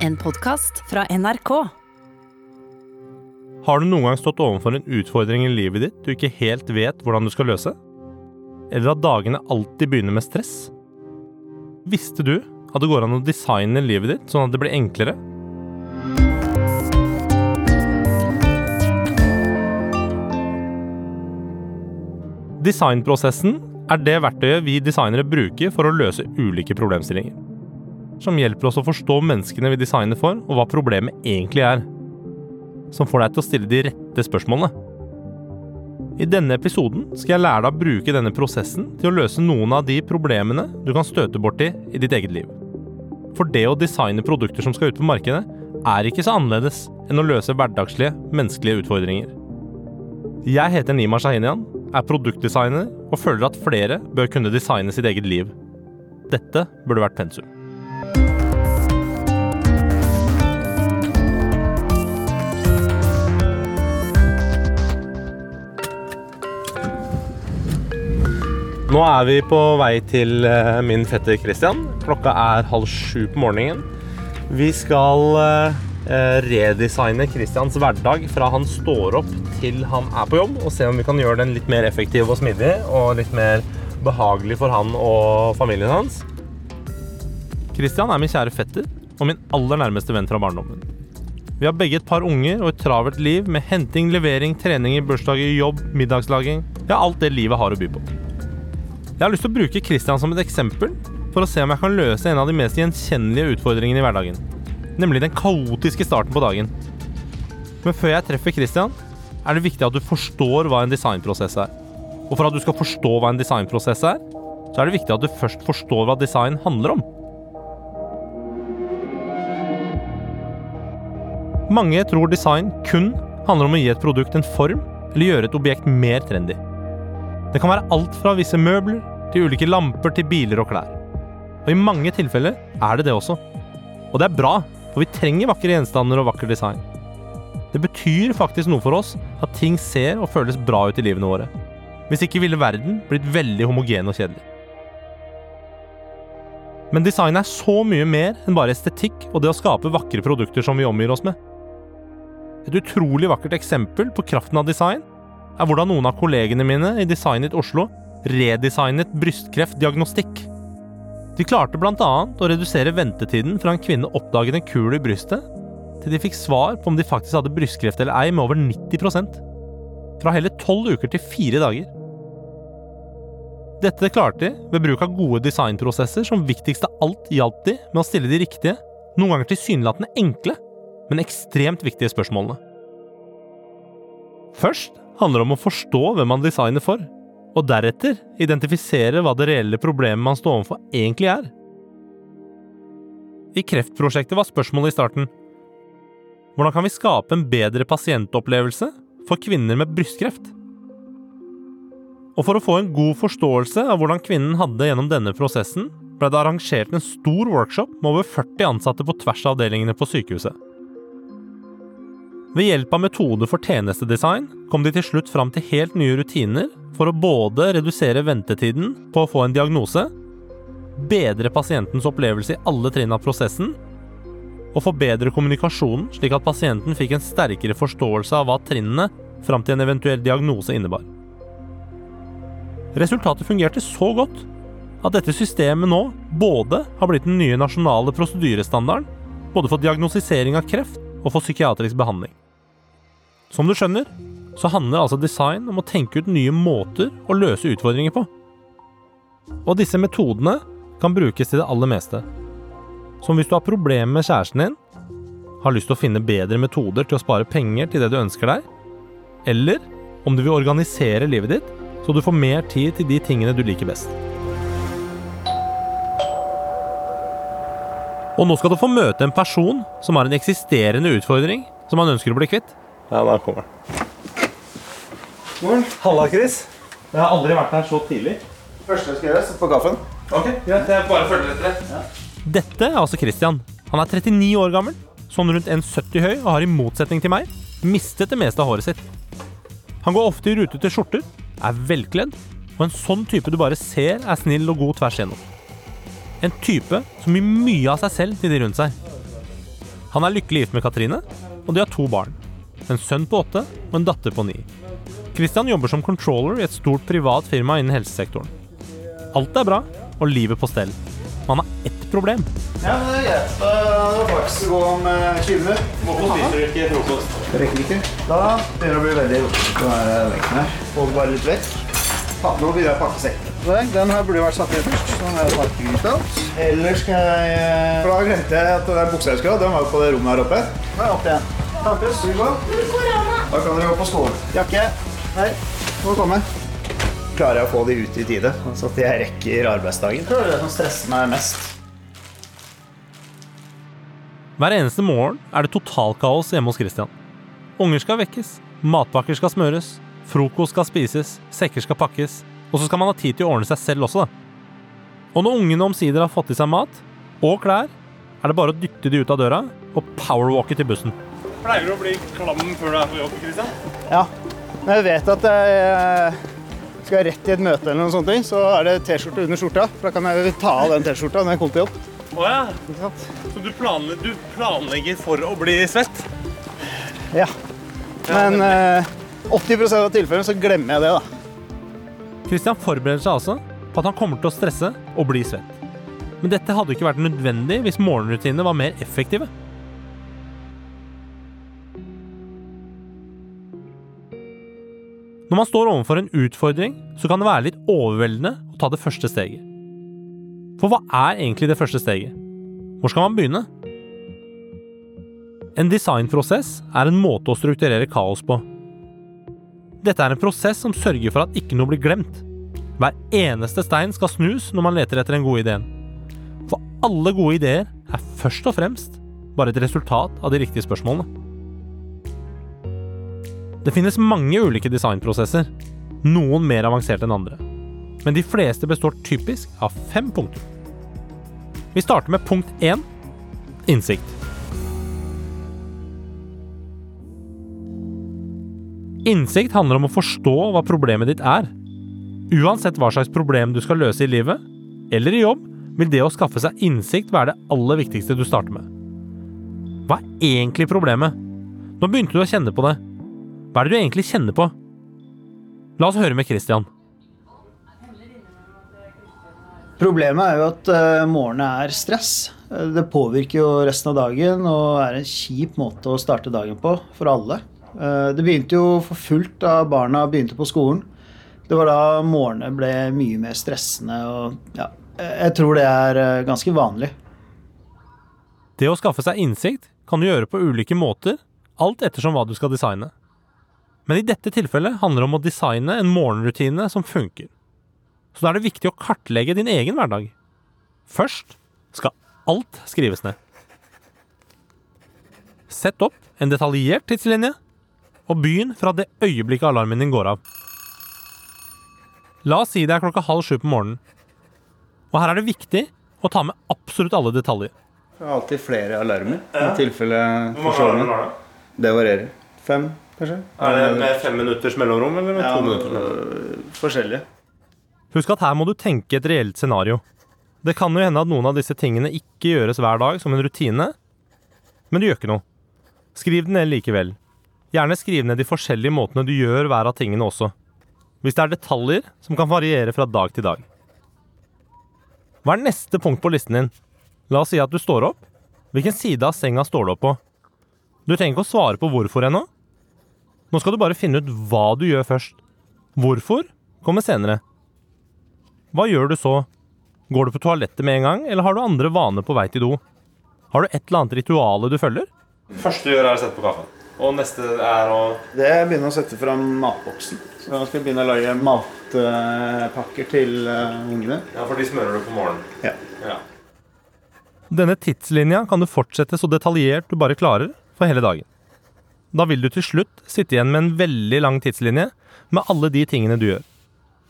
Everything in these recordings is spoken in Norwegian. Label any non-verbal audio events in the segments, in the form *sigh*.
En podkast fra NRK. Har du noen gang stått overfor en utfordring i livet ditt du ikke helt vet hvordan du skal løse? Eller at dagene alltid begynner med stress? Visste du at det går an å designe livet ditt sånn at det blir enklere? Designprosessen er det verktøyet vi designere bruker for å løse ulike problemstillinger. Som hjelper oss å forstå menneskene vi designer for, og hva problemet egentlig er. Som får deg til å stille de rette spørsmålene. I denne episoden skal jeg lære deg å bruke denne prosessen til å løse noen av de problemene du kan støte borti i ditt eget liv. For det å designe produkter som skal ut på markedet, er ikke så annerledes enn å løse hverdagslige, menneskelige utfordringer. Jeg heter Nima Shahinian, er produktdesigner og føler at flere bør kunne designe sitt eget liv. Dette burde vært pensum. Nå er vi på vei til eh, min fetter Christian. Klokka er halv sju på morgenen. Vi skal eh, redesigne Christians hverdag fra han står opp til han er på jobb, og se om vi kan gjøre den litt mer effektiv og smidig og litt mer behagelig for han og familien hans. Christian er min kjære fetter og min aller nærmeste venn fra barndommen. Vi har begge et par unger og et travelt liv med henting, levering, treninger, bursdager, jobb, middagslaging Ja, alt det livet har å by på. Jeg har lyst til å bruke Christian som et eksempel for å se om jeg kan løse en av de mest gjenkjennelige utfordringene i hverdagen. Nemlig den kaotiske starten på dagen. Men før jeg treffer Christian, er det viktig at du forstår hva en designprosess er. Og for at du skal forstå hva en designprosess er, så er det viktig at du først forstår hva design handler om. Mange tror design kun handler om å gi et produkt en form, eller gjøre et objekt mer trendy. Det kan være alt fra visse møbler til ulike lamper til biler og klær. Og i mange tilfeller er det det også. Og det er bra, for vi trenger vakre gjenstander og vakker design. Det betyr faktisk noe for oss at ting ser og føles bra ut i livene våre. Hvis ikke ville verden blitt veldig homogen og kjedelig. Men design er så mye mer enn bare estetikk og det å skape vakre produkter som vi omgir oss med. Et utrolig vakkert eksempel på kraften av design er hvordan noen av kollegene mine i Designet Oslo redesignet brystkreftdiagnostikk. De klarte bl.a. å redusere ventetiden fra en kvinne oppdaget en kul i brystet, til de fikk svar på om de faktisk hadde brystkreft eller ei, med over 90% Fra hele tolv uker til fire dager. Dette klarte de ved bruk av gode designprosesser som viktigst av alt hjalp de med å stille de riktige, noen ganger tilsynelatende enkle, men ekstremt viktige spørsmålene. Først handler det om å forstå hvem man designer for, og deretter identifisere hva det reelle problemet man står overfor egentlig er. I Kreftprosjektet var spørsmålet i starten hvordan kan vi skape en bedre pasientopplevelse for kvinner med brystkreft? Og for å få en god forståelse av hvordan kvinnen hadde gjennom denne prosessen, ble det arrangert en stor workshop med over 40 ansatte på tvers av avdelingene på sykehuset. Ved hjelp av metoder for tjenestedesign kom de til slutt fram til helt nye rutiner for å både redusere ventetiden på å få en diagnose, bedre pasientens opplevelse i alle trinn av prosessen, og forbedre kommunikasjonen slik at pasienten fikk en sterkere forståelse av hva trinnene fram til en eventuell diagnose innebar. Resultatet fungerte så godt at dette systemet nå både har blitt den nye nasjonale prosedyrestandarden, både for diagnostisering av kreft og for psykiatrisk behandling. Som du skjønner, så handler altså design om å tenke ut nye måter å løse utfordringer på. Og disse metodene kan brukes til det aller meste. Som hvis du har problemer med kjæresten din, har lyst til å finne bedre metoder til å spare penger til det du ønsker deg, eller om du vil organisere livet ditt så du får mer tid til de tingene du liker best. Og nå skal du få møte en person som har en eksisterende utfordring som han ønsker å bli kvitt. Ja, der kommer han. Morgen. Halla, Chris. Jeg har aldri vært her så tidlig. Første jeg skal gjøre, sette på kaffen. Ok, greit. Jeg bare følger etter det. Dette er altså Christian. Han er 39 år gammel, sånn rundt 1,70 høy og har i motsetning til meg mistet det meste av håret sitt. Han går ofte i rutete skjorter, er velkledd, og en sånn type du bare ser er snill og god tvers igjennom. En type som gir mye av seg selv til de rundt seg. Han er lykkelig gift med Katrine, og de har to barn. En sønn på åtte og en datter på ni. Christian jobber som controller i et stort privat firma innen helsesektoren. Alt er bra, og livet på stell. Man har ett problem. Ja, men det er greit. Det er faktisk å gå om eh, 20 minutter. Må spiser du ikke frokost? Det rekker ikke. Da begynner det å bli veldig rotete å være vekk her. Få det bare litt vekk. Nå begynner jeg å pakke sekken. Den her burde vært satt ned først. Sånn er det parkegryta. Eller skal jeg eh, For da glemte jeg at den buksa jeg skulle ha, den var jo på det rommet her oppe. Nå er jeg opp igjen. Gå? Da kan dere gå på skolen. Jakke. Her. Må komme. Klarer jeg å få de ut i tide, så at jeg rekker arbeidsdagen? Det er det som stresser meg mest. Hver eneste morgen er det totalkaos hjemme hos Christian. Unger skal vekkes, matpakker skal smøres, frokost skal spises, sekker skal pakkes, og så skal man ha tid til å ordne seg selv også, da. Og når ungene omsider har fått i seg mat og klær, er det bare å dytte de ut av døra og powerwalke til bussen. Pleier du å bli klam før du er på jobb, Christian? Ja, når jeg vet at jeg eh, skal rett i et møte, eller noe sånt, så er det T-skjorte under skjorta. For da kan jeg ta av den T-skjorta når jeg kommer til jobb. Å ja. Ikke sant? Så du planlegger, du planlegger for å bli svett? Ja. Men eh, 80% av tilfellene så glemmer jeg det, da. Christian forbereder seg altså på at han kommer til å stresse og bli svett. Men dette hadde ikke vært nødvendig hvis morgenrutinene var mer effektive. Når man står overfor en utfordring, så kan det være litt overveldende å ta det første steget. For hva er egentlig det første steget? Hvor skal man begynne? En designprosess er en måte å strukturere kaos på. Dette er en prosess som sørger for at ikke noe blir glemt. Hver eneste stein skal snus når man leter etter den gode ideen. For alle gode ideer er først og fremst bare et resultat av de riktige spørsmålene. Det finnes mange ulike designprosesser, noen mer avanserte enn andre. Men de fleste består typisk av fem punkter. Vi starter med punkt én innsikt. Innsikt handler om å forstå hva problemet ditt er. Uansett hva slags problem du skal løse i livet, eller i jobb, vil det å skaffe seg innsikt være det aller viktigste du starter med. Hva er egentlig problemet? Nå begynte du å kjenne på det. Hva er det du egentlig kjenner på? La oss høre med Christian. Problemet er jo at morgenen morgenene er stress. Eh, Det påvirker jo resten av dagen og er en kjip måte å starte dagen på for alle. Eh, Det begynte jo for fullt da barna begynte på skolen. Det var da morgenene ble mye mer stressende og ja, eh, jeg tror det er eh, ganske vanlig. Det å skaffe seg innsikt kan du gjøre på ulike måter, alt ettersom hva du skal designe. Men i dette tilfellet handler det om å designe en morgenrutine som funker. Så da er det viktig å kartlegge din egen hverdag. Først skal alt skrives ned. Sett opp en detaljert tidslinje, og begynn fra det øyeblikket alarmen din går av. La oss si det er klokka halv sju på morgenen. Og her er det viktig å ta med absolutt alle detaljer. Det er alltid flere alarmer i tilfelle forsovning. Det varierer. Fem, kanskje? Er det med fem minutters mellomrom, eller med Ja, to minutter? mellomrom? øh, forskjellig. Husk at her må du tenke et reelt scenario. Det kan jo hende at noen av disse tingene ikke gjøres hver dag som en rutine, men det gjør ikke noe. Skriv den ned likevel. Gjerne skriv ned de forskjellige måtene du gjør hver av tingene også. Hvis det er detaljer som kan variere fra dag til dag. Hva er neste punkt på listen din? La oss si at du står opp. Hvilken side av senga står du opp på? Du trenger ikke å svare på hvorfor ennå. Nå skal du bare finne ut hva du gjør først. Hvorfor kommer senere. Hva gjør du så? Går du på toalettet med en gang, eller har du andre vaner på vei til do? Har du et eller annet rituale du følger? Første du gjør, er å sette på kaffen. Og neste er å Det er å begynne å sette fram matboksen. Så jeg skal begynne å lage matpakker til øh, ungene. Ja, for de smører du på morgenen. Ja. Denne tidslinja kan du fortsette så detaljert du bare klarer for hele dagen. Da vil du til slutt sitte igjen med en veldig lang tidslinje med alle de tingene du gjør.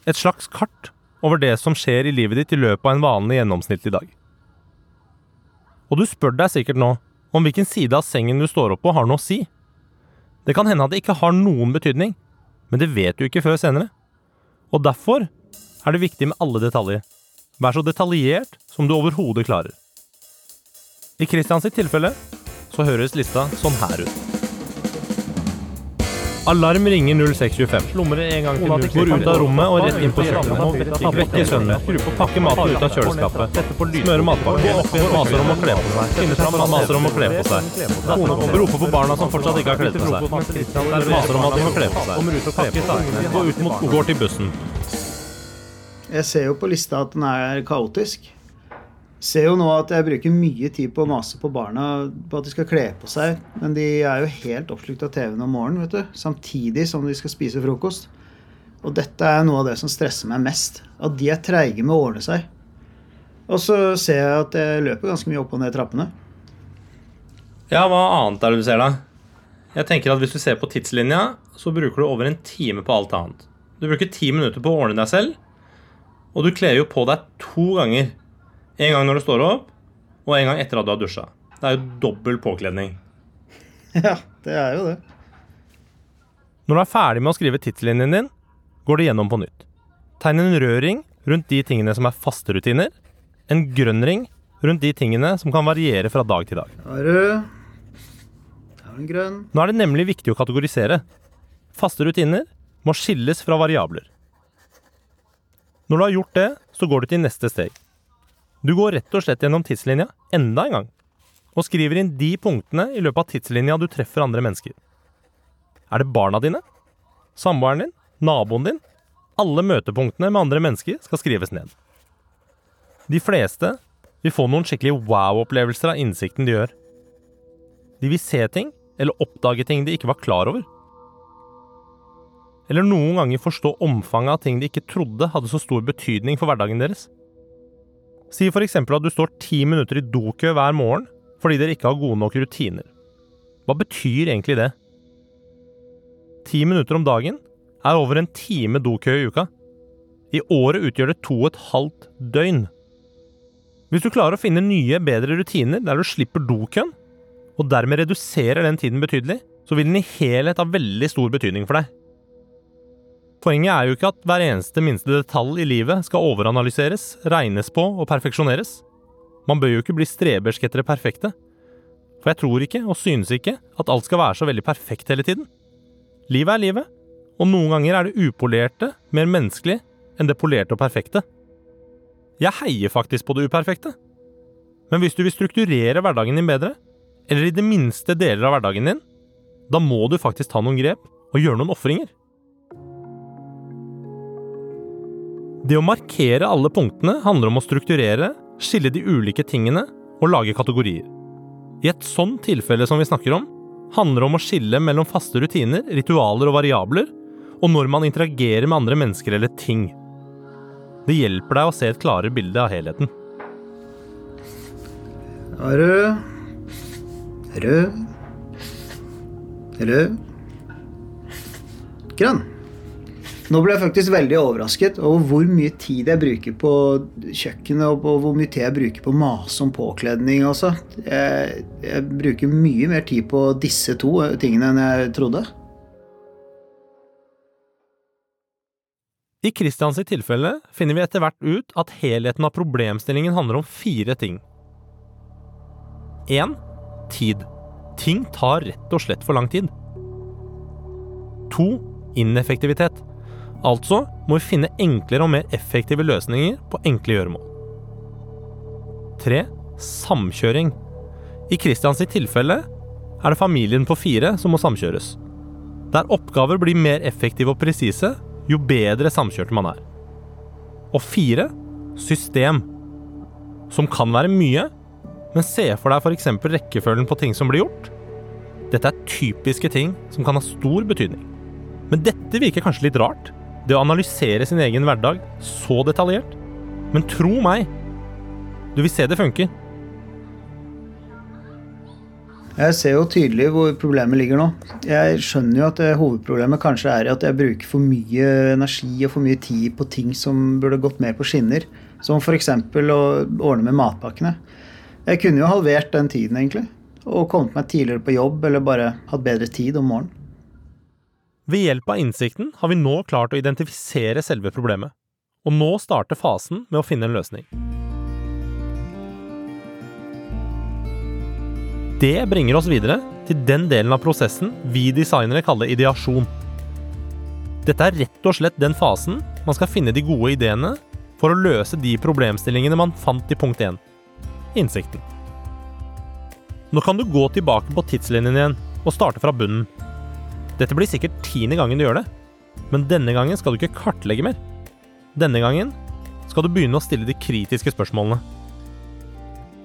Et slags kart over det som skjer i livet ditt i løpet av en vanlig gjennomsnittlig dag. Og du spør deg sikkert nå om hvilken side av sengen du står opp på har noe å si. Det kan hende at det ikke har noen betydning, men det vet du ikke før senere. Og derfor er det viktig med alle detaljer. Vær så detaljert som du overhodet klarer. I Christians tilfelle så høres lista sånn her ut. Alarm ringer 0625. Slumrer en gang til Går ut av rommet og rett inn på kjøkkenet. Vekker sønnen. Pakker maten ut av kjøleskapet. Smører matpakken. Maser om å kle på seg. Finner fram maser om å kle på seg. Roper på barna som fortsatt ikke har kledd på seg. Maser om at de må kle på seg. Gå ut mot Går til bussen. Jeg ser jo på lista at den er kaotisk. Ser jo nå at jeg bruker mye tid på å mase på barna på at de skal kle på seg. Men de er jo helt oppslukt av TV-en om morgenen, vet du. Samtidig som de skal spise frokost. Og dette er noe av det som stresser meg mest. At de er treige med å ordne seg. Og så ser jeg at jeg løper ganske mye opp og ned trappene. Ja, hva annet er det du ser, da? Jeg tenker at Hvis du ser på tidslinja, så bruker du over en time på alt annet. Du bruker ti minutter på å ordne deg selv, og du kler jo på deg to ganger. En gang når du står opp, og en gang etter at du har dusja. Det er jo dobbel påkledning. *laughs* Ja, det er jo det. Når du er ferdig med å skrive tidslinjen din, går du gjennom på nytt. Tegn en rød ring rundt de tingene som er faste rutiner. En grønn ring rundt de tingene som kan variere fra dag til dag. Da er rød. Da er grønn. Nå er det nemlig viktig å kategorisere. Faste rutiner må skilles fra variabler. Når du har gjort det, så går du til neste steg. Du går rett og slett gjennom tidslinja enda en gang, og skriver inn de punktene i løpet av tidslinja du treffer andre mennesker. Er det barna dine? Samboeren din? Naboen din? Alle møtepunktene med andre mennesker skal skrives ned. De fleste vil få noen skikkelig wow-opplevelser av innsikten de gjør. De vil se ting, eller oppdage ting de ikke var klar over. Eller noen ganger forstå omfanget av ting de ikke trodde hadde så stor betydning for hverdagen deres. Si f.eks. at du står ti minutter i dokø hver morgen fordi dere ikke har gode nok rutiner. Hva betyr egentlig det? Ti minutter om dagen er over en time dokø i uka. I året utgjør det to og et halvt døgn. Hvis du klarer å finne nye, bedre rutiner der du slipper dokøen, og dermed reduserer den tiden betydelig, så vil den i helhet ha veldig stor betydning for deg. Poenget er jo ikke at hver eneste minste detalj i livet skal overanalyseres, regnes på og perfeksjoneres. Man bør jo ikke bli strebersk etter det perfekte. For jeg tror ikke, og synes ikke, at alt skal være så veldig perfekt hele tiden. Livet er livet, og noen ganger er det upolerte mer menneskelig enn det polerte og perfekte. Jeg heier faktisk på det uperfekte. Men hvis du vil strukturere hverdagen din bedre, eller i det minste deler av hverdagen din, da må du faktisk ta noen grep og gjøre noen ofringer. Det å markere alle punktene handler om å strukturere, skille de ulike tingene og lage kategorier. I et sånn tilfelle som vi snakker om, handler det om å skille mellom faste rutiner, ritualer og variabler, og når man interagerer med andre mennesker eller ting. Det hjelper deg å se et klarere bilde av helheten. Rød. Rød. Rød. Grønn. Nå ble jeg faktisk veldig overrasket over hvor mye tid jeg bruker på kjøkkenet, og på hvor mye tid jeg bruker på å mase om påkledning. Altså. Jeg, jeg bruker mye mer tid på disse to tingene enn jeg trodde. I Christians tilfelle finner vi etter hvert ut at helheten av problemstillingen handler om fire ting. 1. Tid. Ting tar rett og slett for lang tid. 2. Ineffektivitet. Altså må vi finne enklere og mer effektive løsninger på enkle gjøremål. 3. Samkjøring. I Christians tilfelle er det familien på fire som må samkjøres. Der oppgaver blir mer effektive og presise, jo bedre samkjørt man er. Og fire system. Som kan være mye, men se for deg f.eks. rekkefølgen på ting som blir gjort. Dette er typiske ting som kan ha stor betydning. Men dette virker kanskje litt rart, det å analysere sin egen hverdag så detaljert. Men tro meg, du vil se det funker. Jeg ser jo tydelig hvor problemet ligger nå. Jeg skjønner jo at hovedproblemet kanskje er at jeg bruker for mye energi og for mye tid på ting som burde gått mer på skinner. Som f.eks. å ordne med matpakkene. Jeg kunne jo halvert den tiden, egentlig. Og kommet meg tidligere på jobb, eller bare hatt bedre tid om morgenen. Ved hjelp av innsikten har vi nå klart å identifisere selve problemet, og nå starter fasen med å finne en løsning. Det bringer oss videre til den delen av prosessen vi designere kaller ideasjon. Dette er rett og slett den fasen man skal finne de gode ideene for å løse de problemstillingene man fant i punkt 1 innsikten. Nå kan du gå tilbake på tidslinjen igjen og starte fra bunnen. Dette blir sikkert tiende gangen du gjør det, men denne gangen skal du ikke kartlegge mer. Denne gangen skal du begynne å stille de kritiske spørsmålene.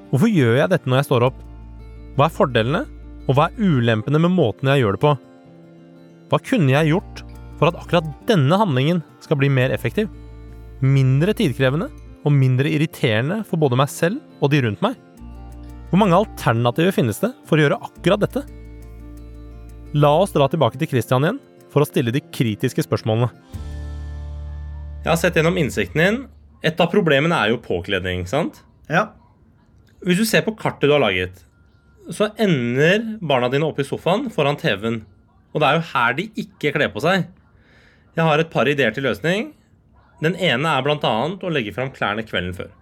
Hvorfor gjør jeg dette når jeg står opp? Hva er fordelene, og hva er ulempene med måten jeg gjør det på? Hva kunne jeg gjort for at akkurat denne handlingen skal bli mer effektiv? Mindre tidkrevende og mindre irriterende for både meg selv og de rundt meg? Hvor mange alternativer finnes det for å gjøre akkurat dette? La oss dra tilbake til Christian igjen for å stille de kritiske spørsmålene. Jeg har sett gjennom innsikten din. Et av problemene er jo påkledning, sant? Ja. Hvis du ser på kartet du har laget, så ender barna dine oppe i sofaen foran TV-en. Og det er jo her de ikke kler på seg. Jeg har et par ideer til løsning. Den ene er bl.a. å legge fram klærne kvelden før.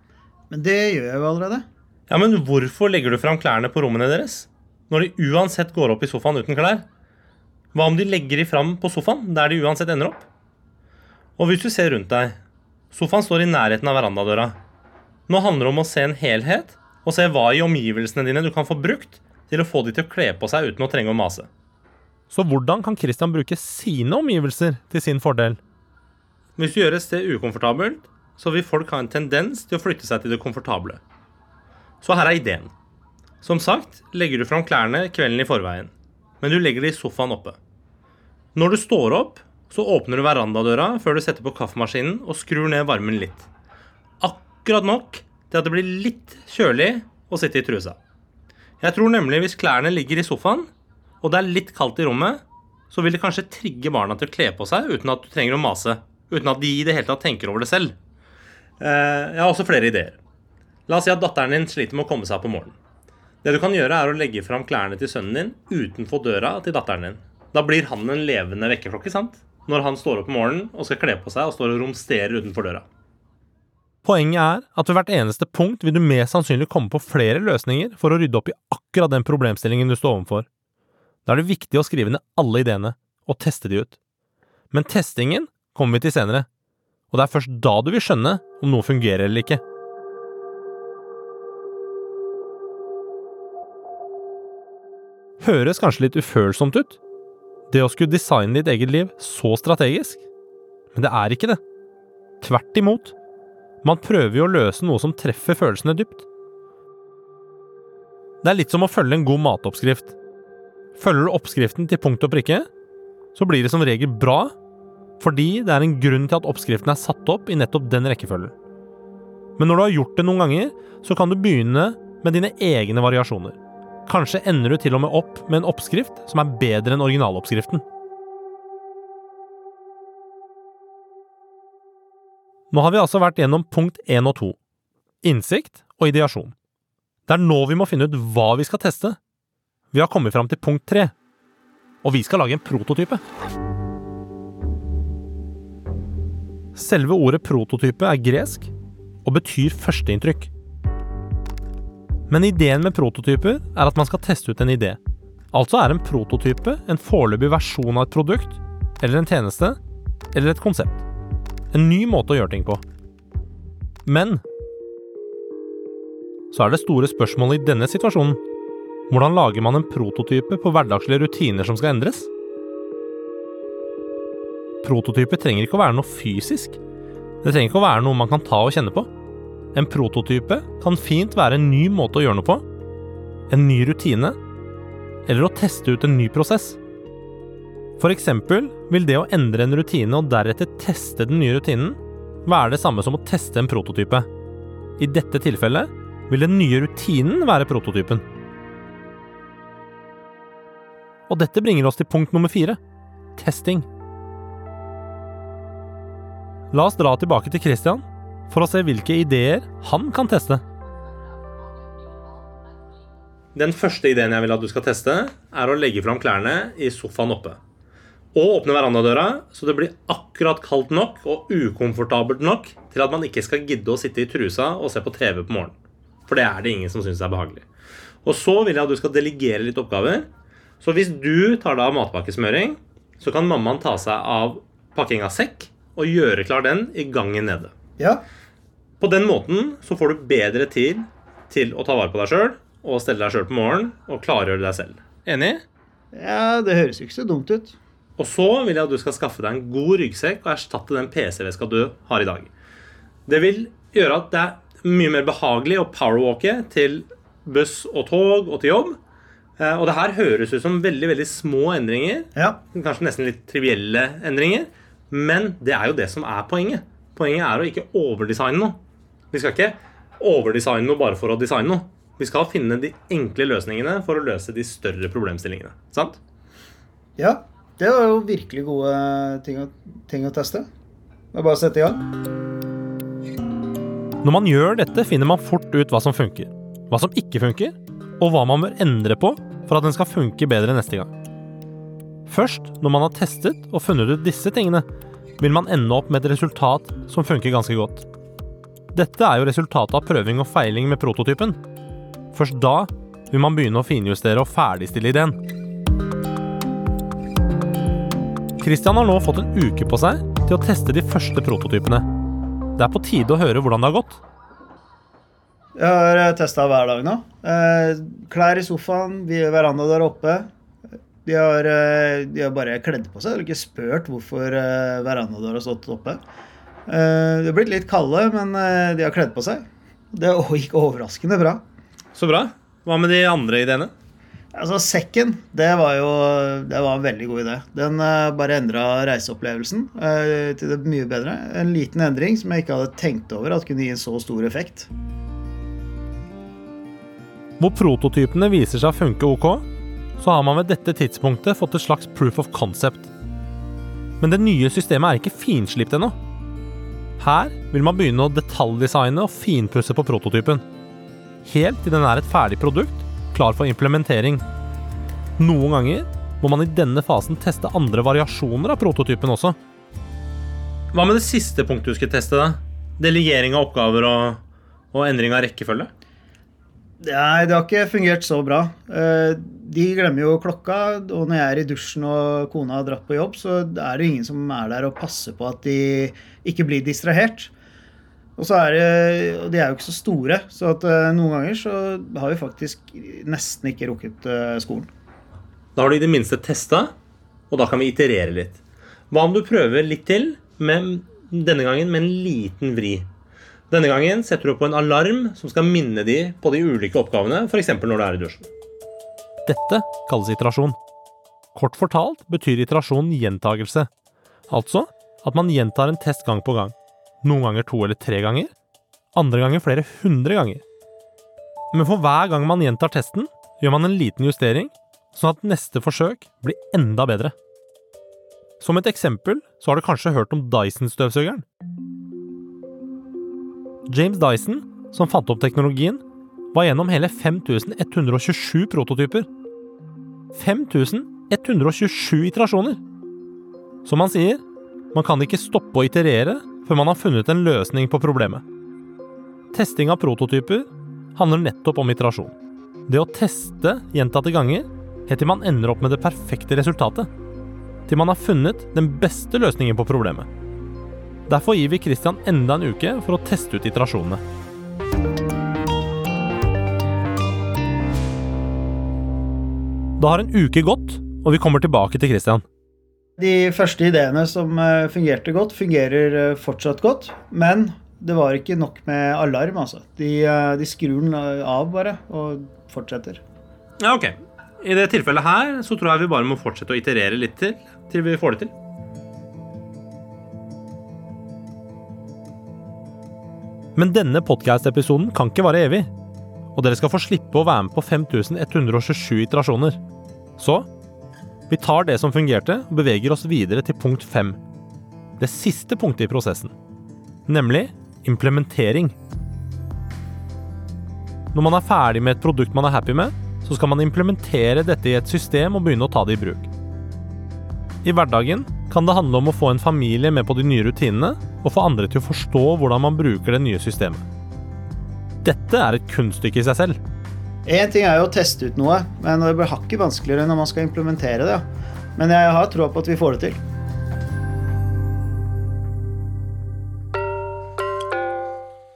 Men det gjør jeg jo allerede. Ja, Men hvorfor legger du fram klærne på rommene deres? Når de uansett går opp i sofaen uten klær? Hva om de legger de fram på sofaen, der de uansett ender opp? Og hvis du ser rundt deg Sofaen står i nærheten av verandadøra. Nå handler det om å se en helhet, og se hva i omgivelsene dine du kan få brukt til å få de til å kle på seg uten å trenge å mase. Så hvordan kan Christian bruke sine omgivelser til sin fordel? Hvis du gjør et sted ukomfortabelt, så vil folk ha en tendens til å flytte seg til det komfortable. Så her er ideen. Som sagt legger du fram klærne kvelden i forveien, men du legger det i sofaen oppe. Når du står opp, så åpner du verandadøra før du setter på kaffemaskinen og skrur ned varmen litt. Akkurat nok til at det blir litt kjølig å sitte i trusa. Jeg tror nemlig hvis klærne ligger i sofaen, og det er litt kaldt i rommet, så vil det kanskje trigge barna til å kle på seg uten at du trenger å mase. Uten at de i det hele tatt tenker over det selv. Eh, jeg har også flere ideer. La oss si at datteren din sliter med å komme seg om morgenen. Det du kan gjøre, er å legge fram klærne til sønnen din utenfor døra til datteren din. Da blir han en levende vekkerklokke, sant? når han står opp om morgenen og skal kle på seg og står og romsterer utenfor døra. Poenget er at ved hvert eneste punkt vil du mest sannsynlig komme på flere løsninger for å rydde opp i akkurat den problemstillingen du står overfor. Da er det viktig å skrive ned alle ideene, og teste de ut. Men testingen kommer vi til senere, og det er først da du vil skjønne om noe fungerer eller ikke. Høres kanskje litt ufølsomt ut, det å skulle designe ditt eget liv så strategisk. Men det er ikke det. Tvert imot. Man prøver jo å løse noe som treffer følelsene dypt. Det er litt som å følge en god matoppskrift. Følger du oppskriften til punkt og prikke, så blir det som regel bra, fordi det er en grunn til at oppskriften er satt opp i nettopp den rekkefølgen. Men når du har gjort det noen ganger, så kan du begynne med dine egne variasjoner. Kanskje ender du til og med opp med en oppskrift som er bedre enn originaloppskriften. Nå har vi altså vært gjennom punkt 1 og 2 innsikt og ideasjon. Det er nå vi må finne ut hva vi skal teste. Vi har kommet fram til punkt 3, og vi skal lage en prototype. Selve ordet prototype er gresk og betyr førsteinntrykk. Men ideen med prototyper er at man skal teste ut en idé. Altså er en prototype en foreløpig versjon av et produkt, eller en tjeneste, eller et konsept. En ny måte å gjøre ting på. Men så er det store spørsmålet i denne situasjonen hvordan lager man en prototype på hverdagslige rutiner som skal endres? Prototyper trenger ikke å være noe fysisk. Det trenger ikke å være noe man kan ta og kjenne på. En prototype kan fint være en ny måte å gjøre noe på, en ny rutine, eller å teste ut en ny prosess. Eksempel vil det å endre en rutine og deretter teste den nye rutinen være det samme som å teste en prototype. I dette tilfellet vil den nye rutinen være prototypen. Og dette bringer oss til punkt nummer fire testing. La oss dra tilbake til Christian for å se hvilke ideer han kan teste. Den første ideen jeg vil at du skal teste, er å legge fram klærne i sofaen oppe. Og åpne verandadøra så det blir akkurat kaldt nok og ukomfortabelt nok til at man ikke skal gidde å sitte i trusa og se på TV på morgenen. For det er det ingen som syns er behagelig. Og så vil jeg at du skal delegere litt oppgaver. Så hvis du tar deg av matpakkesmøring, så kan mammaen ta seg av pakking av sekk og gjøre klar den i gangen nede. Ja. På den måten så får du bedre tid til å ta vare på deg sjøl og stelle deg sjøl på morgenen og klargjøre deg selv. Enig? ja, det høres jo ikke så dumt ut. Og så vil jeg at du skal skaffe deg en god ryggsekk og erstatte den PC-veska du har i dag. Det vil gjøre at det er mye mer behagelig å powerwalke til buss og tog og til jobb. Eh, Og det her høres ut som veldig veldig små endringer. Ja. Kanskje nesten litt trivielle endringer. Men det er jo det som er poenget. Poenget er å ikke overdesigne noe. Vi skal ikke overdesigne noe bare for å designe noe. Vi skal finne de enkle løsningene for å løse de større problemstillingene. Sant? ja. Det var jo virkelig gode ting å, ting å teste. Det er bare å sette i gang. Når man gjør dette, finner man fort ut hva som funker, hva som ikke funker, og hva man bør endre på for at den skal funke bedre neste gang. Først når man har testet og funnet ut disse tingene, vil man ende opp med et resultat som funker ganske godt. Dette er jo resultatet av prøving og feiling med prototypen. Først da vil man begynne å finjustere og ferdigstille ideen. Christian har nå fått en uke på seg til å teste de første prototypene. Det er på tide å høre hvordan det har gått. Jeg har testa hver dag nå. Eh, klær i sofaen, veranda der oppe. De har, eh, de har bare kledd på seg. De har ikke spurt hvorfor verandadøra har stått oppe. Eh, de har blitt litt kalde, men eh, de har kledd på seg. Det gikk overraskende bra. Så bra. Hva med de andre ideene? Altså Sekken, det var jo det var en veldig god idé. Den eh, bare endra reiseopplevelsen eh, til det mye bedre. En liten endring som jeg ikke hadde tenkt over at kunne gi en så stor effekt. Hvor prototypene viser seg å funke ok, så har man ved dette tidspunktet fått et slags proof of concept. Men det nye systemet er ikke finslipt ennå. Her vil man begynne å detaljdesigne og finpusse på prototypen. Helt til den er et ferdig produkt, klar for implementering. Noen ganger må man i denne fasen teste andre variasjoner av prototypen også. Hva med det siste punktet du skulle teste? da? Delegering av oppgaver og, og endring av rekkefølge? Nei, det har ikke fungert så bra. Eh, De glemmer jo klokka, og når jeg er i dusjen og kona har dratt på jobb, så er det ingen som er der og passer på at de ikke blir distrahert. Og så er det, de er jo ikke så store, så at eh, noen ganger så har vi faktisk nesten ikke rukket eh, skolen. Da har du i det minste testa, og da kan vi iterere litt. Hva om du prøver litt til, men denne gangen med en liten vri? Denne gangen setter du på en alarm som skal minne de på de ulike oppgavene, f.eks. når du er i dusjen. Dette kalles iterasjon. Kort fortalt betyr iterasjon gjentagelse. Altså at man gjentar en test gang på gang. Noen ganger to eller tre ganger. Andre ganger flere hundre ganger. Men for hver gang man gjentar testen, gjør man en liten justering, sånn at neste forsøk blir enda bedre. Som et eksempel så har du kanskje hørt om Dyson-støvsugeren. James Dyson, som fant opp teknologien, var gjennom hele 5127 prototyper. 5127 iterasjoner! Som han sier, man kan ikke stoppe å iterere før man har funnet en løsning på problemet. Testing av prototyper handler nettopp om iterasjon. Det å teste gjentatte ganger helt til man ender opp med det perfekte resultatet. Til man har funnet den beste løsningen på problemet. Derfor gir vi Christian enda en uke for å teste ut iterasjonene. Da har en uke gått, og vi kommer tilbake til Christian. De første ideene som eh, fungerte godt, fungerer eh, fortsatt godt. Men det var ikke nok med alarm, altså. De, eh, de skrur den av bare, og fortsetter. Ja, ok. I det tilfellet her så tror jeg vi bare må fortsette å iterere litt til, til vi får det til. Men denne podcast-episoden kan ikke vare evig. Og dere skal få slippe å være med på 5127 iterasjoner. Så vi tar det som fungerte, og beveger oss videre til punkt 5. Det siste punktet i prosessen. Nemlig implementering. Når man er ferdig med et produkt man er happy med, så skal man implementere dette i et system og begynne å ta det i bruk. I hverdagen kan det handle om å få en familie med på de nye rutinene, og få andre til å forstå hvordan man bruker det nye systemet. Dette er et kunststykke i seg selv. Én ting er jo å teste ut noe, men det blir hakket vanskeligere når man skal implementere det. Men jeg har troa på at vi får det til.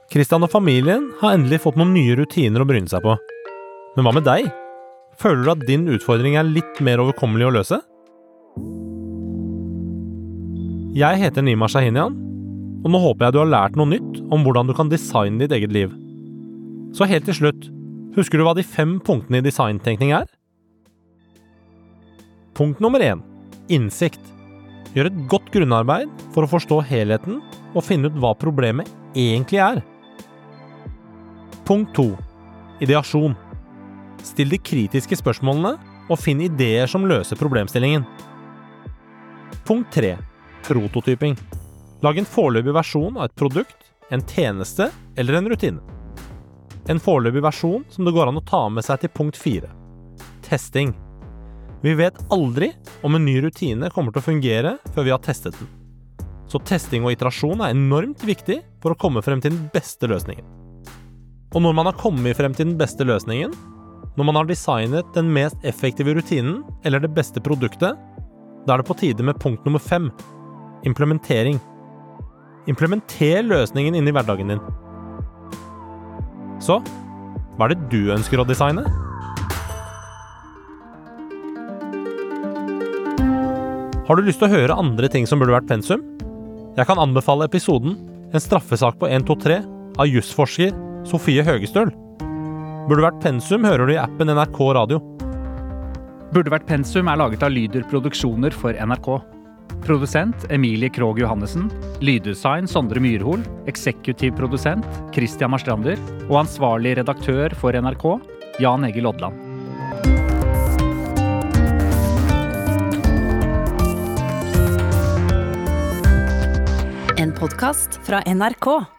Kristian og familien har endelig fått noen nye rutiner å bryne seg på. Men hva med deg? Føler du at din utfordring er litt mer overkommelig å løse? Jeg heter Nima Shahinian, og nå håper jeg du har lært noe nytt om hvordan du kan designe ditt eget liv. Så helt til slutt, husker du hva de fem punktene i designtenkning er? Punkt nummer én innsikt. Gjør et godt grunnarbeid for å forstå helheten og finne ut hva problemet egentlig er. Punkt to ideasjon. Still de kritiske spørsmålene og finn ideer som løser problemstillingen. Punkt tre prototyping. Lag en foreløpig versjon av et produkt, en tjeneste eller en rutine. En foreløpig versjon som det går an å ta med seg til punkt fire. Testing. Vi vet aldri om en ny rutine kommer til å fungere før vi har testet den. Så testing og iterasjon er enormt viktig for å komme frem til den beste løsningen. Og når man har kommet frem til den beste løsningen, når man har designet den mest effektive rutinen eller det beste produktet, da er det på tide med punkt nummer fem implementering. Implementer løsningen inn i hverdagen din. Så hva er det du ønsker å designe? Har du lyst til å høre andre ting som burde vært pensum? Jeg kan anbefale episoden En straffesak på 123 av jusforsker Sofie Høgestøl. Burde vært pensum hører du i appen NRK Radio. Burde vært pensum er laget av Lyder Produksjoner for NRK. Produsent Emilie Krogh Johannessen. Lyddesign Sondre Myrhol. Eksekutiv produsent Christian Marstrander. Og ansvarlig redaktør for NRK Jan Egil Odland. En podkast fra NRK.